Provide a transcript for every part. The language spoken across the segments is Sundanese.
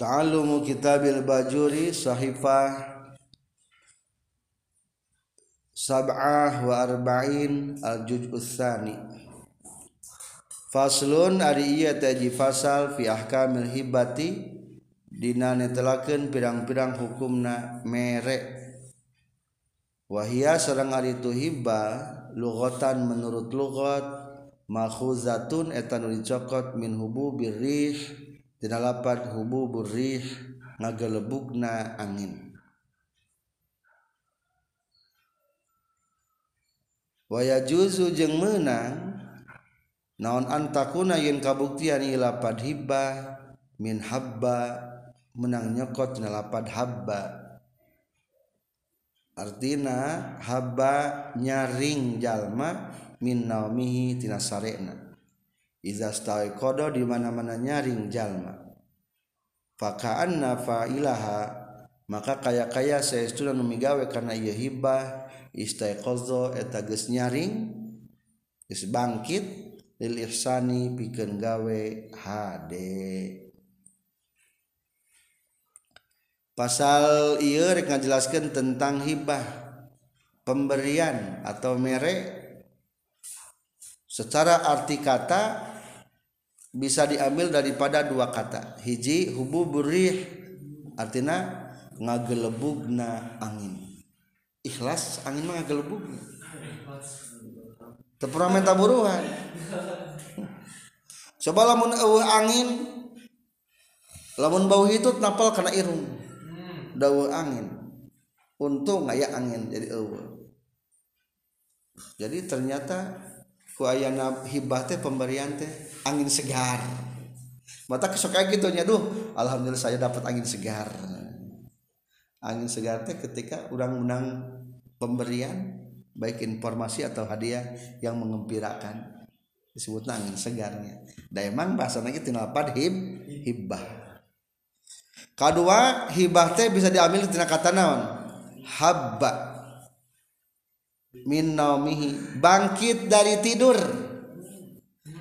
Ta'allumu kitabil bajuri sahifah sab'ah wa arba'in al juz'us tsani. Faslun ari ieu teh fasal fi ahkamil hibati dina netelakeun pirang-pirang hukumna mere. Wahia sareng ari tu hibba lughatan menurut lugat makhuzatun eta nu dicokot min hububir rih. Tina lapad hububur rih ngagelebugna angin. Waya juzu jeung menang naon antakuna yen kabuktian ieu lapad hibah min habba menang nyokot tina lapad habba. Artina habba nyaring jalma min naumihi tina sarena iza kodo di mana mana nyaring jalma. Fakaan nafa ilaha maka kaya kaya saya itu dan numigawe karena ia hibah istai kodo etages nyaring is bangkit lil ihsani pikeun gawe HD Pasal iya rek ngajelaskan tentang hibah pemberian atau merek secara arti kata bisa diambil daripada dua kata. Hiji hubu burih artinya ngagelebugna angin. Ikhlas angin mah ngagelebugna. Tepura menta buruhan coba lamun eueuh angin lamun bau hitut napal kena irung. Dawa angin. Untung aya angin jadi eueuh. Jadi ternyata ku ayana hibah teh pemberian teh angin segar. Mata kesok kayak gitu nya duh. Alhamdulillah saya dapat angin segar. Angin segar teh ketika orang menang pemberian baik informasi atau hadiah yang mengembirakan. Disebut angin segarnya dan emang bahasa lagi apa hib hibah. Kedua hibah teh bisa diambil tina kata naon? Habba min naumihi. Bangkit dari tidur.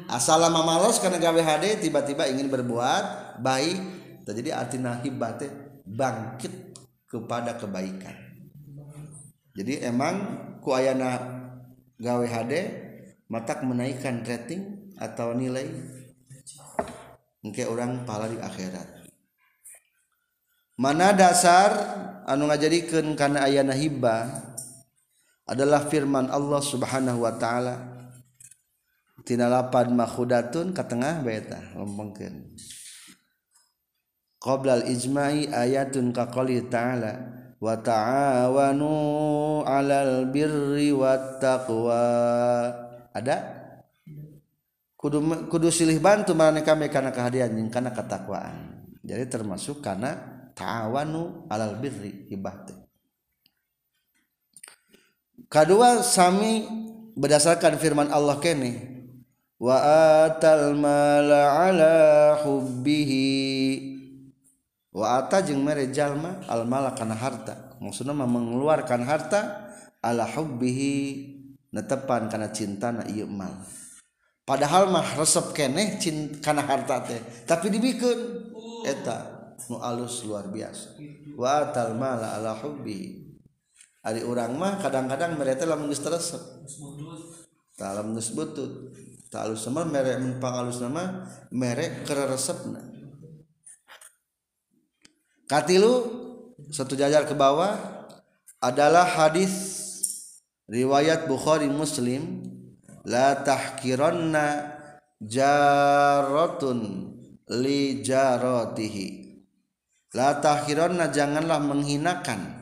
Asal lama malas karena gawe HD tiba-tiba ingin berbuat baik. Terjadi arti nahibate bangkit kepada kebaikan. Jadi emang ku ayana gawe HD matak menaikkan rating atau nilai engke orang pahala di akhirat. Mana dasar anu ngajadikeun kana ayana hibah? Adalah firman Allah Subhanahu wa taala. Tina lapad makhudatun ka tengah beta ngomongkeun qabla al ijma'i ayatun ka qouli ta'ala wa ta'awanu 'alal birri wat taqwa ada? Kudu kudu silih bantu marane kami kana kehadian jeung kana ketakwaan. Jadi termasuk kana ta'awanu 'alal birri ibadah kedua sami berdasarkan firman Allah kene wa atal mala ala hubbihi. Wa ata jeung mere jalma al mala kana harta. Maksudna mah mengeluarkan harta ala hubbihi netepan kana cintana ieu mal. Padahal mah resep keneh kana harta teh tapi dibikeun eta nu alus luar biasa. Wa atal mala ala hubbihi Ari orang mah kadang-kadang mereka lamun geus teresep. Dalam geus butut. Talus sama merek mempang alus nama merek keresepna. Katilu satu jajar ke bawah adalah hadis riwayat Bukhari Muslim la tahkiranna jaratun li jaratihi la tahkiranna janganlah menghinakan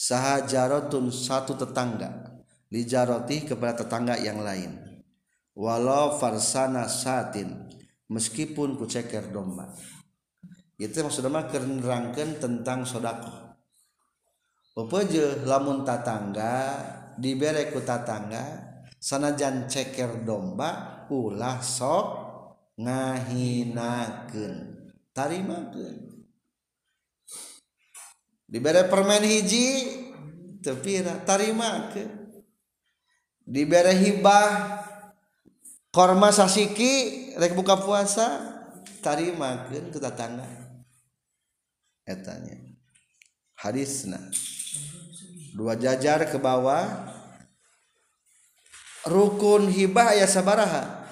saha jarotun satu tetangga. Lijaroti kepada tetangga yang lain. Walau farsana satin meskipun kuceker domba. Itu maksudnya mah kernerangkan tentang sodako pepeje lamun tatangga dibere ku tatangga sanajan ceker domba ulah sok ngahinakeun tarimakeun. diberi permen hiji tepira tarima ke? Diberi hibah korma sasiki rek buka puasa tarima ke? Kita tangga etanya. Hadisna. Dua jajar ke bawah. Rukun hibah aya sabaraha.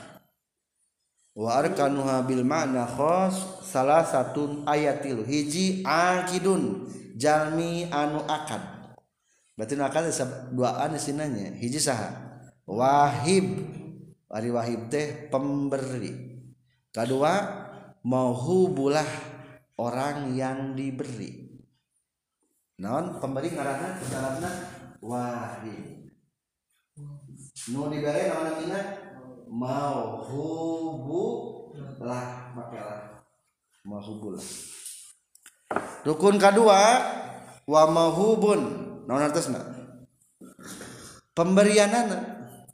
Wa arkanuha bil ma'na khos salah satu ayatil hiji akidun. Jalmi anu akad. Berarti nu akad dua anu sinanya hiji saha? Wahib. Ari wahib teh pemberi. Kedua mauhubulah orang yang diberi. Non pemberi ngaranna syaratna wahib. Nu diberi namanya mauhubu lah makalah mauhubulah rukun kedua wamahubun naon artosna pemberianana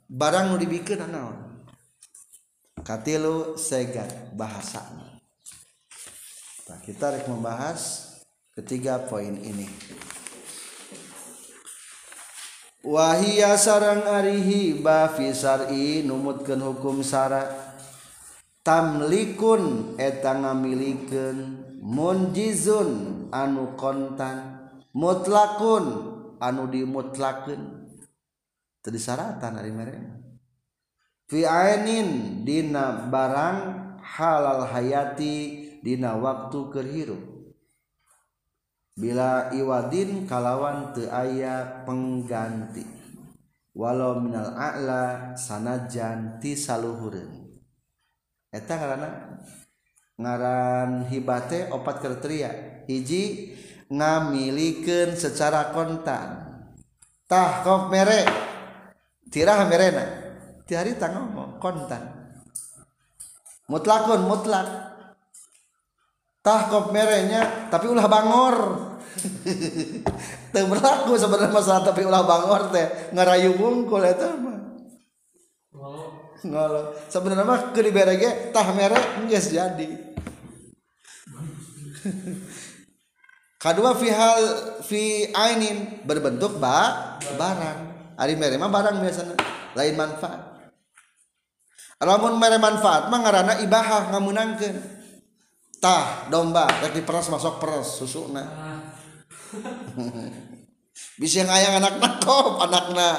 barang nu dibikeun naon? Katilu segat bahasana. Nah, kita rek membahas ketiga poin ini. Wahia sarang arihi ba fi syar'i numutkeun hukum syara tamlikun eta ngamilikeun munjizun anu kontan mutlakun anu dimutlakeun. Teu disaratan ari mereka fi ainin dina barang halal hayati dina waktu kerhirup bila iwadin kalawan teu aya pengganti. Walau minal a'la sanajan ti saluhureun. Eta karena ngaran hibate opat kriteria hiji ngamilikeun secara kontan. Tah kop mere. Tirah merena. Tihari tah ngomong kontan. Mutlakun mutlak. Tah kop merenya tapi ulah bangor. Teu berlaku sebenarnya masalah tapi ulah bangor teh. Ngarayu bungkul eta mah. Ngalo sebenarnya mah keur dibere ge tah mere geus jadi. kedua fi hal fi ainin berbentuk ba barang. Ari mere mah barang biasanya lain manfaat. Lamun mere manfaat mah ngaranna ibahah ngamunangkeun. Tah domba rek diperas masuk peras susuna bisa ngayang anakna kop anakna.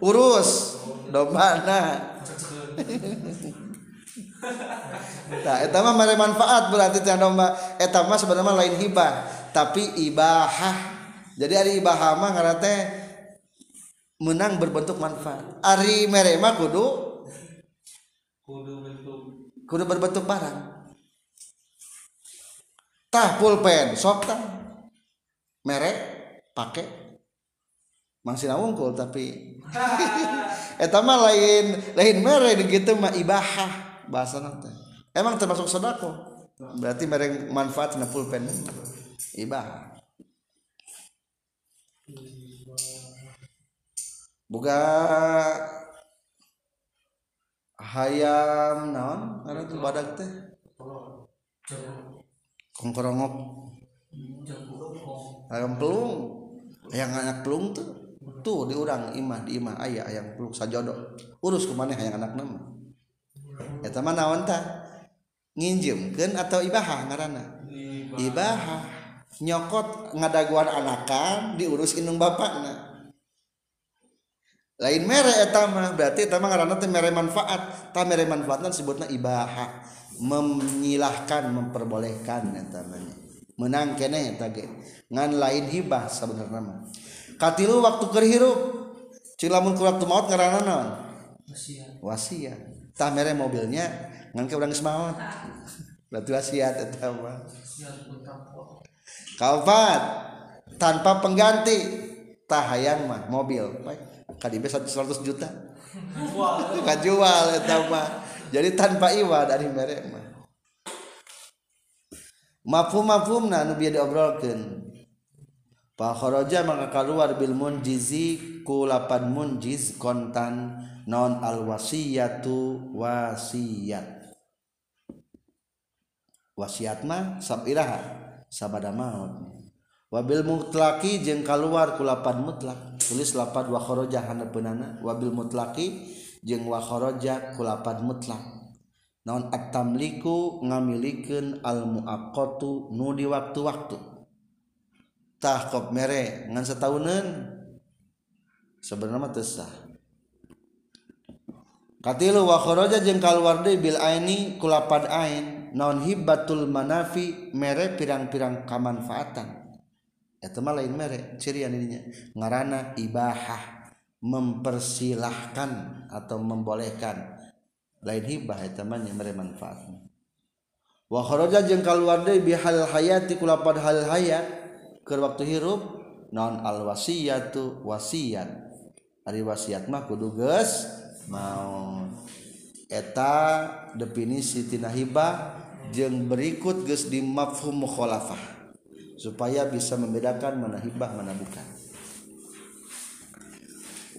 Urus domba na Nah, eta mah mere manfaat berarti teh domba eta mah sebenarnya lain hibah tapi ibahah. Jadi ari ibahah mah ngaranna teh menang berbentuk manfaat. Ari mere mah kudu kudu berbentuk barang. Tah pulpen sok tah. Merek pakai masih wungkul tapi eta mah lain lain merek gitu mah ibahah bahasa nanti emang termasuk sodako? Berarti merek manfaat na pulpen. Ibahah boga hayam naon? Karena tuh badak teh? Kongkorongok. Ayam pelung. Yang anak pelung tuh tuh diurang. Imah di imah ayah ayam pelung. Sajodo. Urus ke mana hayang anak nama eta mah naon tah nginjemkeun atau ibahah ngaranna? Ibahah nyokot ngadaguan anakan diurus indung bapakna. Lain mere eta mah berarti eta mah ngaranna teh mere manfaat. Tah mere manfaatna disebutna ibahah menyilahkan memperbolehkan eta menang kene eta ge. Ngan lain hibah sebenarnya mah. Katilu waktu keur hirup. Cilamun ku waktu maut ngaranna naon? Wasiat. Wasiat tah mere mobilnya ngan ke urang geus maot berarti wasiat eta mah. Kaopat tanpa pengganti. Tah hayang mah mobil. Kadibe 100 juta. Kajual eta mah. Jadi tanpa iwa dari merek mah. Mafhum mafhumna nu bieu diobrolkeun. Fa kharaja maka keluar bil munjizi ku lapan munjiz kontan non al wasiyatu wasiat wasiat mah sabiraha sabada maut. Wabil mutlaki jeung kaluar ku lapan mutlak. Tulis lapan wa kharaja hanapeunana wabil mutlaki jeung wa kharaja ku lapan mutlak. Naon at-tamliku ngamilikeun al muaqqatu nu di waktu-waktu. Tahqab mere ngan setahunan sebenarnya mah teu sah. Katilu wa kharaja jeung kaluar deui bil aini kulapad ain naon hibatul manafi mere pirang-pirang kamanfaatan. Eta mah lain mere ciri aninya ngarana ibahah mempersilahkan atau membolehkan. Lain hibah eta mah mere manfaatna. Wa kharaja jeung kaluar deui bi hal hayati kulapad hal hayat waktu hirup non al wasiyatu wasiat. Hari wasiat mah kudu geus mau eta definisitina hibah jeung berikut geus di mafhum mukhalafah supaya bisa membedakan mana hibah mana bukan.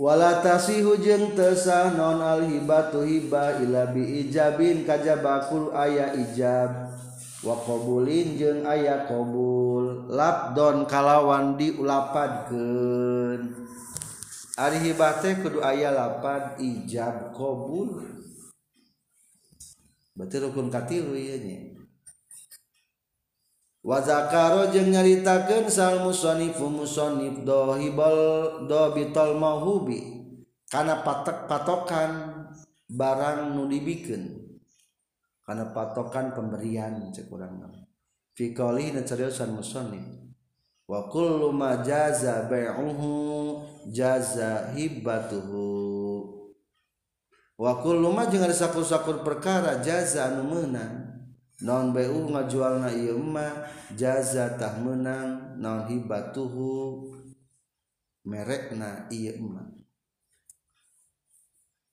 Wala tasihu jeung tesah non al hibatu hibah ila bi ijabin kajabakul aya ijab. Wa qabulin jeung aya qabul. Labdon kalawan diulapadkeun. Ari hibah teh kudu aya lapan ijab qabul. Berarti rukun katilu ieu nya. Wa zakaro jeung nyaritakeun sal musannif musannif dohibal dobital mahubi kana patok patokan barang nu dibikeun kana patokan pemberian cekurang. Fi qali nasariusan musannif wa kullu ma jaza bai'uhu jaza hibatuhu wa kullu ma jeung ari sakur-sakur perkara jaza anu meunang. Naon bai'u ngajualna ieu mah jaza tah meunang naon hibatuhu merekna ieu mah.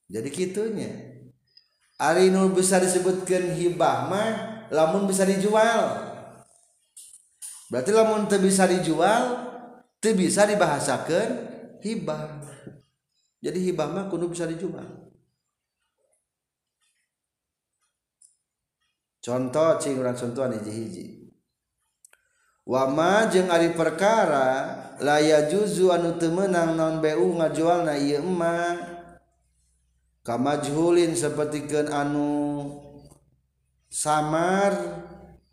Jadi kitunya ari nu bisa disebutkeun hibah mah lamun bisa dijual. berarti lamun teu bisa dijual teu bisa dibahasakeun hibah. Jadi hibah mah kudu bisa dijual. Contoh cing urang contohan hiji-hiji wama jeung ari perkara laya juzu anu teu meunang naon BU ngajualna ieu emang kamajhulin sapertikeun anu samar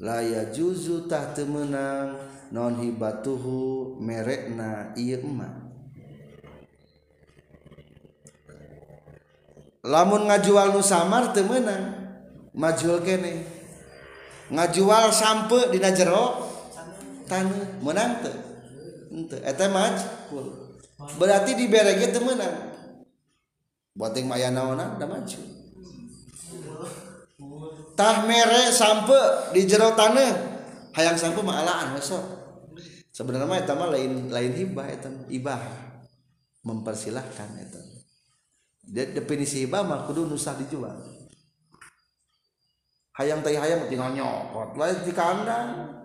laya juzutah temenang non hibatuhu merekna Irma lamun ngajual nu samar temenang majul kene ngajual sampe di jero tanah menang te. Ente, eta majul. Berarti di berege temenang. Boting maya naonan da maju. Tah mere sampe di jero tanah hayang sampe mah alaan besok sebenarnya mah mah lain lain hibah eta. Ibah mempersilahkan eta. Definisi hibah mah kudu nusah dijual. Hayang teh hayang tinggal nyokot lain di kandang.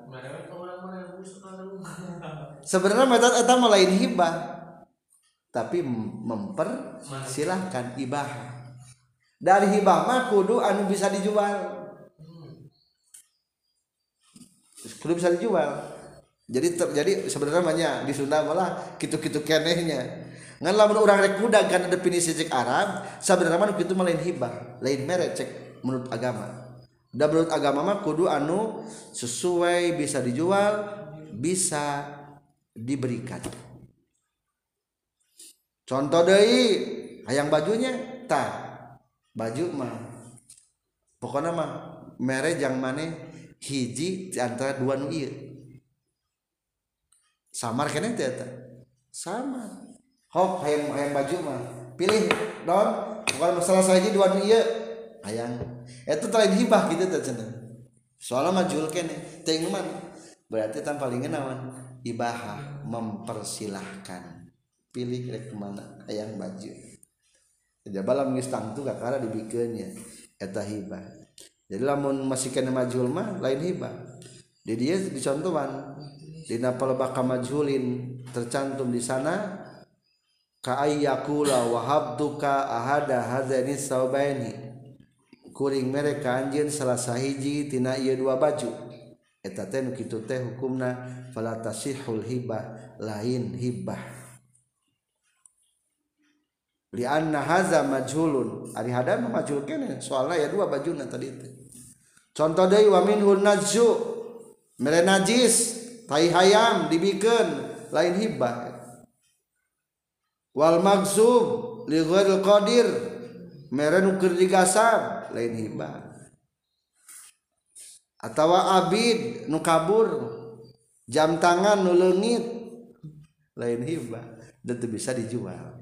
Sebenarnya mah lain hibah. Tapi mempersilahkan ibah dari hibah mah kudu anu bisa dijual kudu bisa dijual. Jadi terjadi sebenarnya banyak di Sunda malah gitu-gitu kenehnya. Ngan lamun urang rek muda kan definisi cek Arab sebenarnya mah kitu mah lain hibah lain merek cek menurut agama. Dan menurut agama mah kudu anu sesuai bisa dijual bisa diberikan. Contoh deui hayang bajunya tak baju mah. Pokoknya mah mere jang mana hiji antara dua nu iya samar kene teh sama hok hayang hayang baju mah. Pilih don. Bukan masalah saja dua nu iya hayang. Itu terakhir hibah gitu teh cenah. Soalnya majul kene. Teh mana berarti tanpa paling naon ibahah mempersilahkan. Pilih rek kemana hayang baju. Jadi balam ngistang tangtu kakara dibikinnya eta hibah. jadi lamun masih kena majhul mah lain hibah di dia dicontohan. Di palebaka majhulin tercantum di sana ka ayyakula wa habduka ahada hadzani saubaini. Kuring mereka anjeun salah sahiji tina ieu dua baju. Eta teh nu kitu teh hukumna fala tasihul hibah lain hibah li anna hadza majhulun. Ari hada majhul kene soalna ya dua bajuna tadi teh. contoh deui wa minhu najzu mere najis tai hayam dibikeun lain hibah. Wal magzub li ghairil qadir mere nu keur digasab lain hibah. Atawa abid nu kabur jam tangan nu leungit lain hibah. Dan bisa dijual.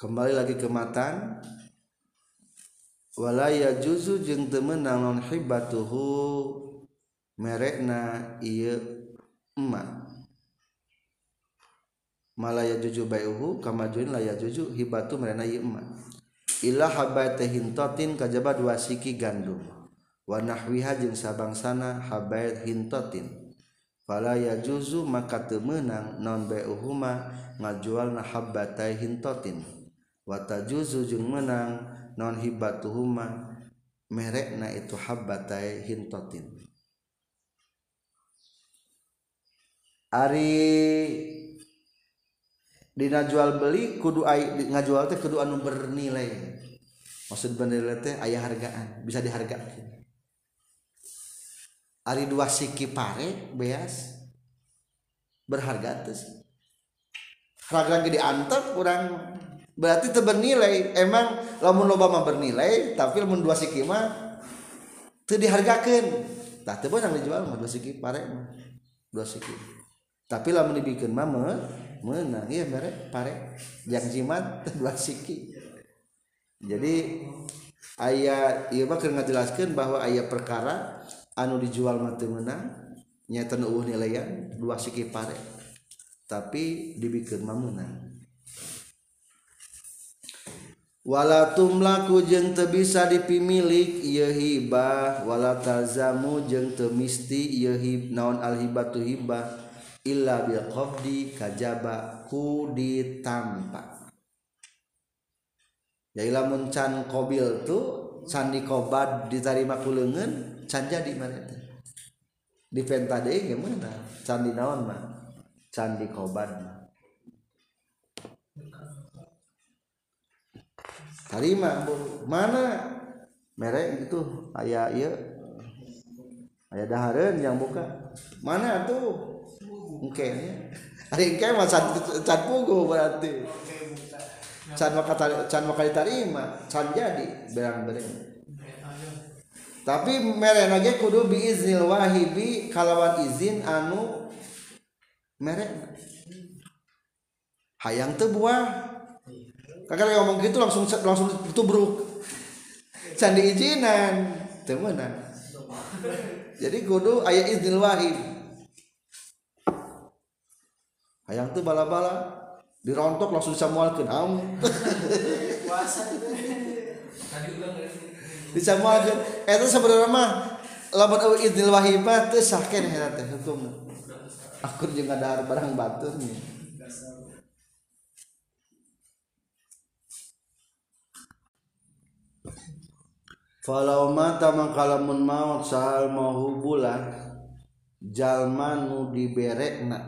Kembali lagi ke matan. walaya juzu jeung temenang non hibatuhu. Merekna iya emak. Malaya juju bayuhu kama juin laya juju hibatu merena iya emak. Ilah habaite hintotin kajaba dua siki gandum wanahwiha jeung sabangsana habair hintotin falaya juzu maka temenang non bayuhuma ngajual na habatai hintotin wata juzu jeung menang non hibatuhuma merekna itu habbatai hintotin. Ari dina jual beli kudu ay, ngajual teh kudu anu bernilai. Maksud bernilai teh ayah hargaan bisa dihargakan Ari dua siki pare beas berharga terus harga gede antar kurang berarti itu bernilai emang lamun loba mah bernilai tapi lamun dua siki mah itu dihargakan tak tebus yang dijual mah dua siki pare mah. Dua siki. Tapi lamun dibikin mah me, menang iya mere pare. Yang jimat dua siki. Jadi ayah iya mah kena jelaskan bahwa ayah perkara anu dijual mah menang nyata nuuh nilaian dua siki pare. Tapi dibikin mah menang. wala tumlaku jeung teu bisa dipimilik ieu hibah. Wala tazamu jeung teu misti ieu hib naon al hibatu hibah. Illa bil qabdi kajaba ku ditampa. Jadi lamun can qabil tu can dikobad ditarima ku leungeun can jadi mana teh di penta deui ge meunang can dinaon mah can dikobad mah. tarima mana? Merek itu aya iya. Aya dahareun yang buka. Mana tuh? Engke Ari engke mah can can pugu berarti. Can maka can maka diterima can jadi berang berang tapi merek ge kudu biiznil wahibi kalawan izin anu merek hayang teu buah. Kakak ngomong gitu langsung langsung tubruk can izinan. Teu meunang jadi kudu aya iznil wahib hayang teu bala-bala dirontok langsung disamualkeun am ulang disamualkeun eta sebenarnya mah lamun idil wahibah teu sah keneh teh hukum akur jeung ngadahar barang batur nih Falau mata makalamun maut sahal mahu bulan jalma nu diberekna.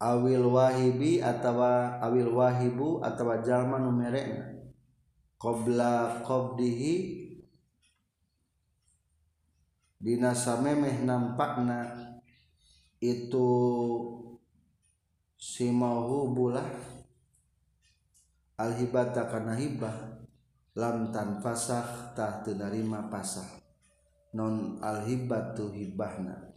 Awil wahibi atawa awil wahibu atawa jalma nu merekna. Qabla qabdihi dina samemeh nampakna itu si mahu bulah alhibata kana hibah. lamtan fasahtah tenarima pasah. Non alhibat tu hibahna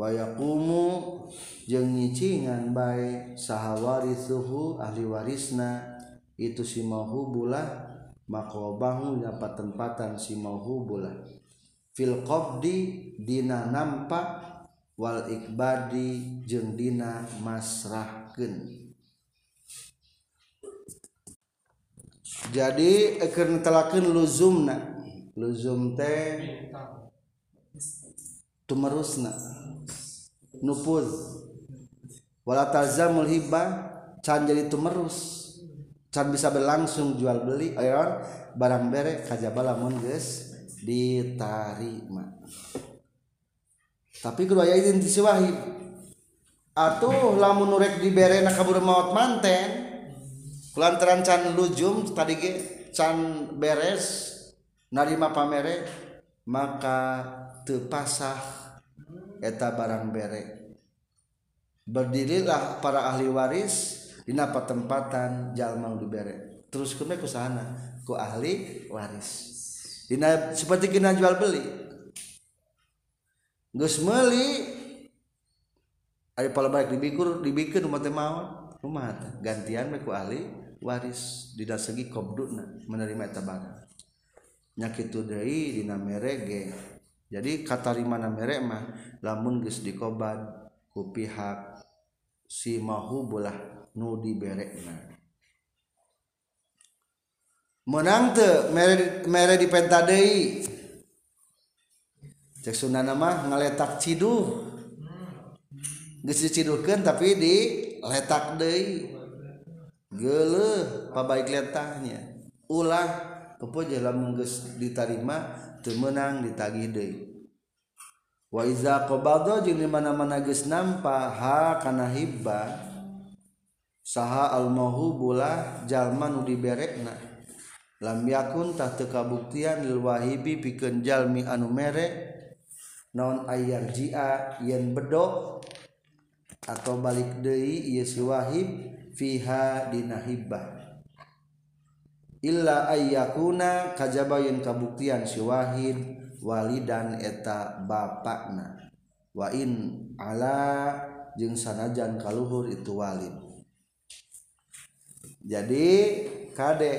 wayakumu jeung nyicingan bae sahawarisuhu ahli warisna itu si mauhubulah makobahu dapat tempatan si mauhubulah fil qabdi dina nampak wal ikbadi jeung dina masrahkeun. jadi akan telakin luzumna. Luzum teh tumerusna. Nupuz. Wala tazamul hibah can jadi tumerus. Can bisa berlangsung jual beli ayon. Barang bere kajaba lamun geus ditarima. Tapi kudu aya izin disiwahib atuh lamun nurek dibere na kabur maut manten kulantaran can lujum tadi ge can beres narima pamere maka tepasah eta barang bere. Berdirilah para ahli waris di tempatan jalma dibere. Terus ke ke sana ku ahli waris. Dina, seperti kena jual beli. Gus meli Ari pala balik dibikur dibikin rumah mau rumah gantian meku ahli waris di segi kobduna menerima eta barang nyakitu deui dina merege. Jadi katarimana mere mah lamun geus dikobad ku pihak si mahubulah nu diberekna. Menang teu mere mere dipenta deui. Cek sunana mah ngaletak ciduh. Geus diciduhkeun tapi diletak deui. gele pabaik letahnya ulah pepoje lamun geus ditarima teu meunang ditagih deui. Wa iza qabada jeung di mana-mana geus nampa ha kana hibba saha al mahubulah jalma nu diberekna. Lam yakun tah teu kabuktian lil wahibi pikeun jalmi anu mere naon ayarjia yen bedo atau balik deui ieu si wahib fiha dina hibbah. Illa ayyakuna kajaba yen kabuktian si wahid walidan eta bapakna. Wa in ala jeung sanajan kaluhur itu walid. Jadi Kadek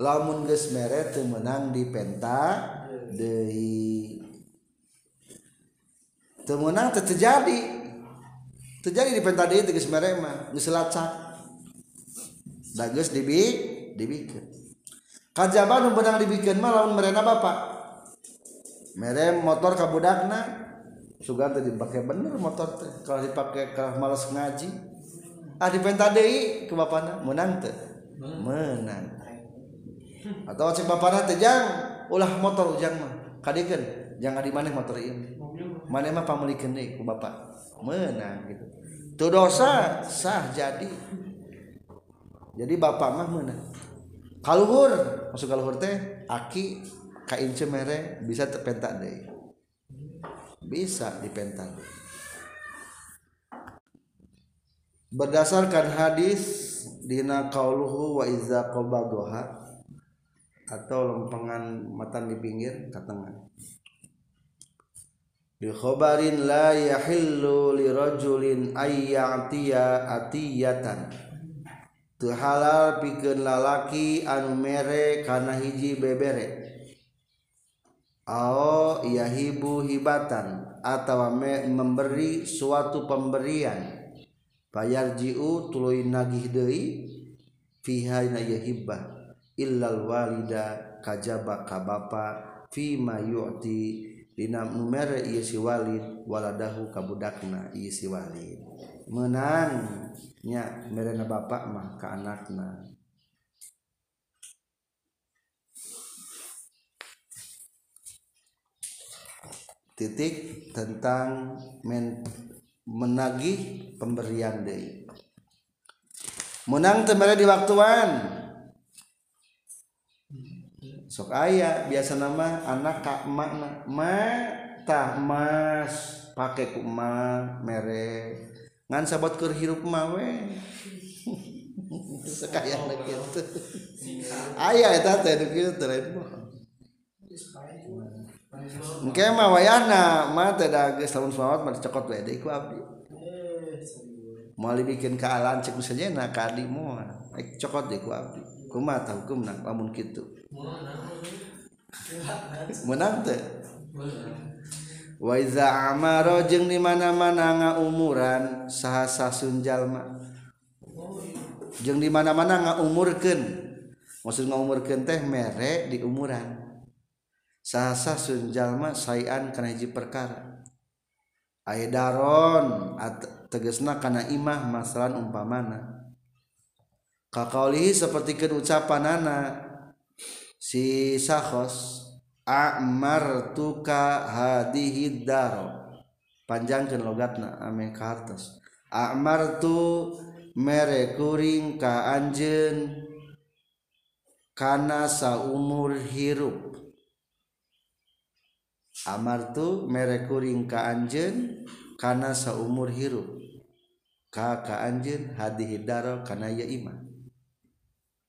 lamun ge mere menang di penta temenang terjadi terjadi di penta deui geus merema. Geus lacak da geus dibi dibikeun kajaba nu benang dibikeun mah lamun merena bapak mere motor ka budakna sugan teh dipake bener motor teh. Kalau dipake ka males ngaji. Ah di penta deui ke bapana menang teh. Menang. Atau cek bapana teh jang ulah motor ujang mah. Kadikeun jangan di mana motor ieu. Mana mah pamulikeun deui ku bapak? Menang gitu. Tu dosa sah jadi. Jadi bapak mah menang. Kaluhur masuk kaluhur teh aki ka ince mere bisa terpentak deui. Bisa dipentak. Berdasarkan hadis dina qauluhu wa iza qabaduha atau lempengan matan di pinggir ke bikhobarin la yahillu lirajulin ayyatiya atiyatan teu halal pikeun lalaki anu mere kana hiji bebere ao yahibu hibatan atawa memberi suatu pemberian payarjiu tuluy nagih deui fiha na yahibbah illal walida kajaba ka bapa fima yu'ti dina numere ieu si walid waladahu ka budakna ieu si walid. Menang nya merena bapak mah ka anakna. Titik tentang men menagih pemberian deui. Menang teu di waktuan sok aya biasa nama anak kak emak ma tah mas pake ku ma mere ngan sabot keur hirup mah we sekaya kitu aya eta teh kitu teh Engke mah wayahna mah teh da geus tahun salawat mah dicokot we deui ku abdi. Moal bikin kaalan cek sejenna ka abdi moal. Ek cokot deui ku abdi. Kumaha tah hukumna lamun kitu. menang teh waiza amaro jeung di mana-mana ngaumuran saha sasun jalma. Jeung di mana-mana ngaumurkeun. Maksud ngaumurkeun teh mere di umuran. Saha sunjalma sayan kana hiji perkara. Aidaron tegesna kana imah masalan umpamana. Kakaulihi seperti ucapanana si sahos amartuka hadihi daro. Panjangkan logatna ame ka hartos. Mere kuring ka anjeun kana saumur hirup. Amartu mere kuring ka anjeun kana saumur hirup. Ka ka anjeun hadihi daro kana ya iman.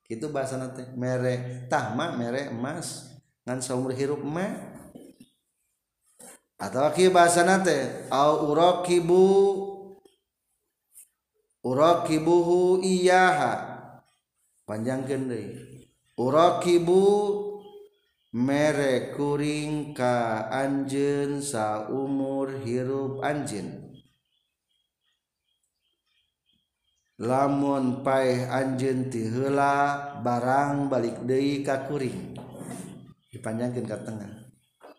itu bahasa nanti mere tahma mere emas. Ngan seumur hirup ma atau kia bahasa nanti au urakibu urakibuhu iyaha. Panjangkeun deui urakibu mere kuring ka anjen saumur hirup anjen lamun pae anjeun ti heula barang balik deui ka kuring. Dipanjangkeun ka tengah.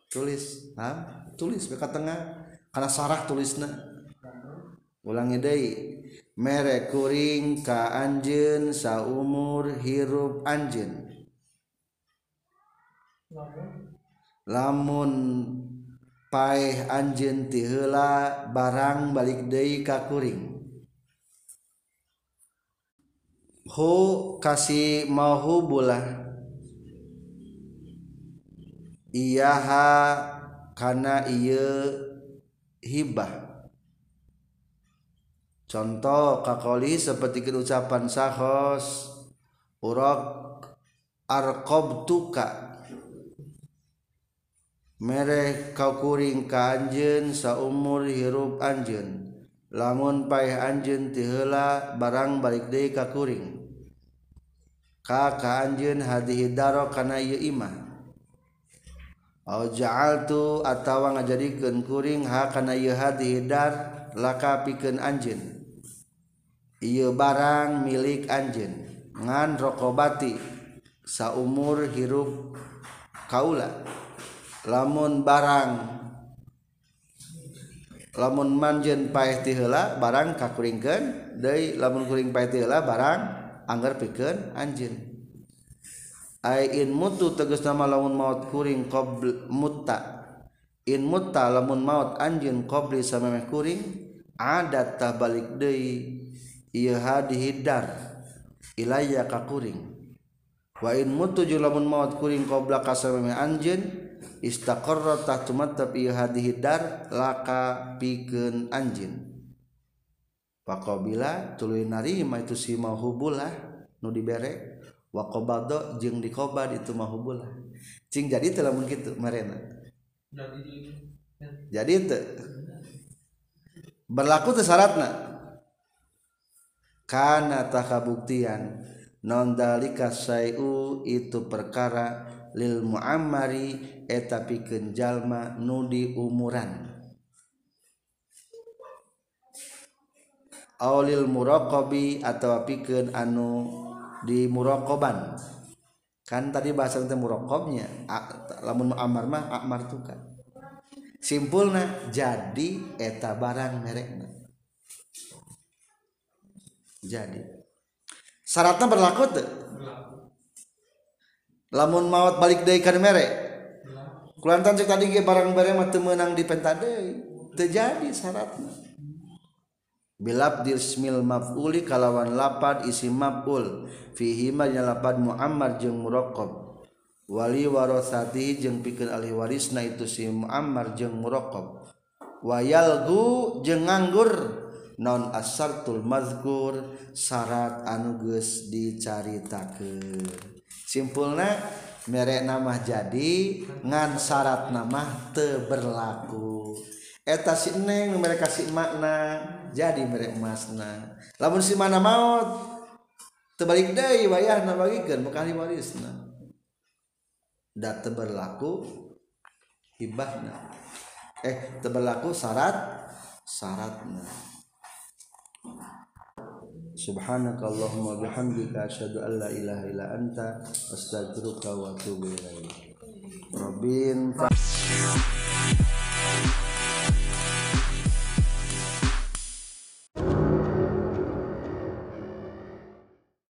Tulis ha tulis ka tengah. Kana sarah tulisna. Ulangi deui mere kuring ka anjeun saumur hirup anjeun. Lamun paeh anjeun ti heula barang balik deui ka kuring. hu kasih mauhubulah iyaha karena iya hibah. Contoh kakoli seperti ucapan sahos urok arkob tuka merek kau kuring ka anjen saumur hirup anjen lamun paeh anjen tihela barang balik deh kakuring ka ka anjeun hadhihi daro kana ieu imah. Au ja'altu atawa ngajadikeun kuring ha kana ieu hadhihi dar laka pikeun anjeun. Ieu barang milik anjeun ngan rokobati saumur hirup kaula. Lamun barang lamun manjen paeh tihela barang kakuringkeun deui lamun kuring paeh tihela barang anggar pikeun anjin in mutu tegas nama lamun maut kuring qobl mutta. In mutta lamun maut anjin qobli samemeh kuring adat tah balik deui. Ieu hadihidar ilayya ka kuring. Wa in mutu lamun maut kuring qabla ka samemeh anjin istaqarra tah tumattap ieu hadihidar laka pikeun anjin Pakobila tuluy narima itu si mahubulah nu diberek wakobado jeung dikoba itu mahubulah cing jadi teh lamun kitu marena. Jadi itu berlaku tersyaratna karena tak kabuktian nondalika sayu itu perkara lil muamari eta pikeun jalma nu di umuran aulil muraqabi atau pikeun anu di muraqaban kan tadi bahasa tentang muraqabnya lamun amar mah amar tukan simpulna jadi eta barang merekna. Jadi. Syaratnya berlaku tuh lamun maut balik dari kan merek kulantan cek tadi barang barang mah menang di pentade terjadi syaratnya bilab dismil maf'uli kalawan lapad isi maf'ul. Fihi ma lapad muammar jeung muraqqab wali warasati jeung pikeun ahli warisna itu si muammar jeung muraqqab wayalgu jeung nganggur. Non asartul mazkur. Syarat anu geus dicaritakeun. Simpulna merek nama jadi ngan syarat nama teu berlaku. eta si neng mereka si makna jadi mereka emasna lamun si mana maut terbalik deh wayah nabagikan bukan warisna da berlaku hibahna. Eh berlaku syarat syaratna Subhanakallahumma bihamdika asyhadu an la ilaha illa anta astaghfiruka wa atubu ilaik. Rabbin